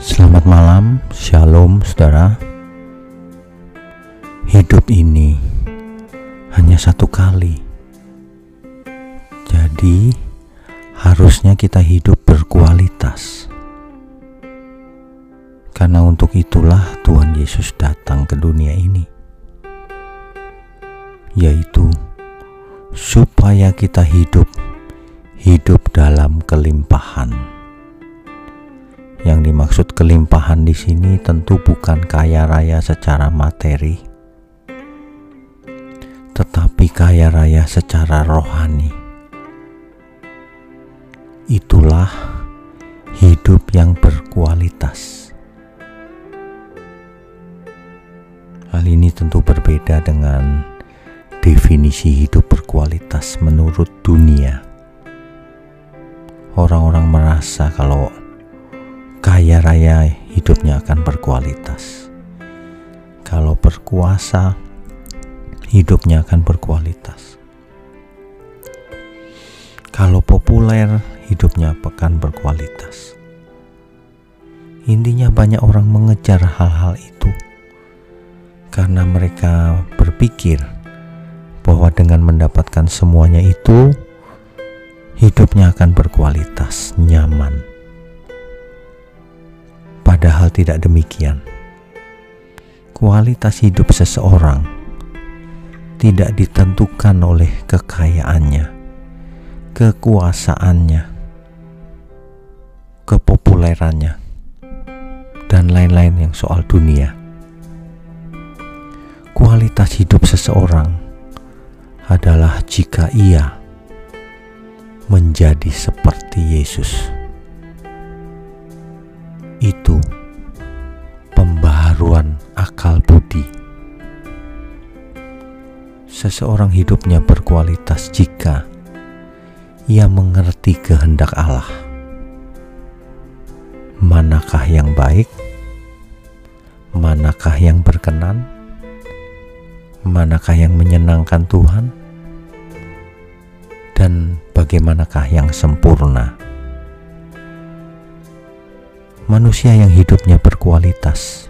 Selamat malam, shalom saudara. Hidup ini hanya satu kali, jadi harusnya kita hidup berkualitas. Karena untuk itulah Tuhan Yesus datang ke dunia ini, yaitu supaya kita hidup hidup dalam kelimpahan. Yang dimaksud kelimpahan di sini tentu bukan kaya raya secara materi, tetapi kaya raya secara rohani. Itulah hidup yang berkualitas. Hal ini tentu berbeda dengan definisi hidup berkualitas menurut dunia. Orang-orang merasa kalau kaya raya hidupnya akan berkualitas. Kalau berkuasa, hidupnya akan berkualitas. Kalau populer, hidupnya akan berkualitas. Intinya, banyak orang mengejar hal-hal itu karena mereka berpikir bahwa dengan mendapatkan semuanya itu, hidupnya akan berkualitas, nyaman Tidak demikian. Kualitas hidup seseorang tidak ditentukan oleh kekayaannya, kekuasaannya, kepopulerannya, dan lain-lain yang soal dunia. Kualitas hidup seseorang adalah jika ia menjadi seperti Yesus itu Seseorang hidupnya berkualitas jika ia mengerti kehendak Allah. Manakah yang baik? Manakah yang berkenan? Manakah yang menyenangkan Tuhan? Dan bagaimanakah yang sempurna? manusia yang hidupnya berkualitas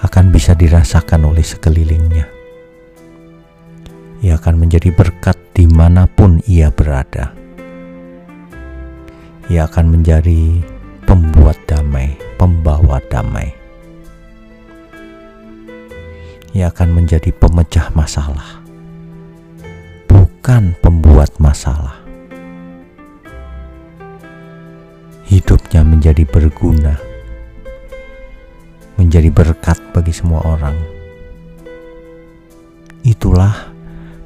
akan bisa dirasakan oleh sekelilingnya. Ia akan menjadi berkat di mana pun ia berada. Ia akan menjadi pembuat damai, pembawa damai. Ia akan menjadi pemecah masalah, bukan pembuat masalah. hidupnya menjadi berguna, menjadi berkat bagi semua orang. Itulah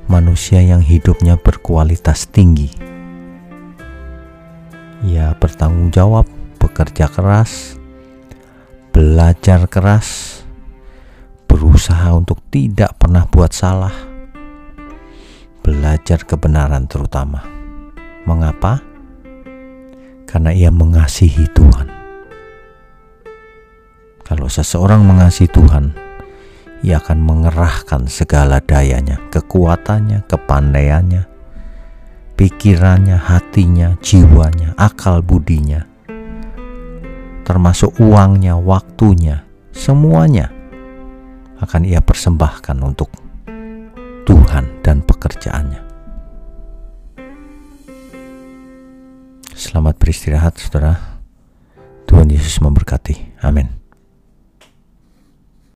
manusia yang hidupnya berkualitas tinggi. Ia bertanggung jawab, bekerja keras, belajar keras, berusaha untuk tidak pernah buat salah, belajar kebenaran terutama. Mengapa? karena ia mengasihi Tuhan. Kalau seseorang mengasihi Tuhan, ia akan mengerahkan segala dayanya, kekuatannya, kepandaiannya, pikirannya, hatinya, jiwanya, akal budinya, termasuk uangnya, waktunya, semuanya akan ia persembahkan untuk Tuhan dan pekerjaannya. Selamat beristirahat, saudara. Tuhan Yesus memberkati. Amin.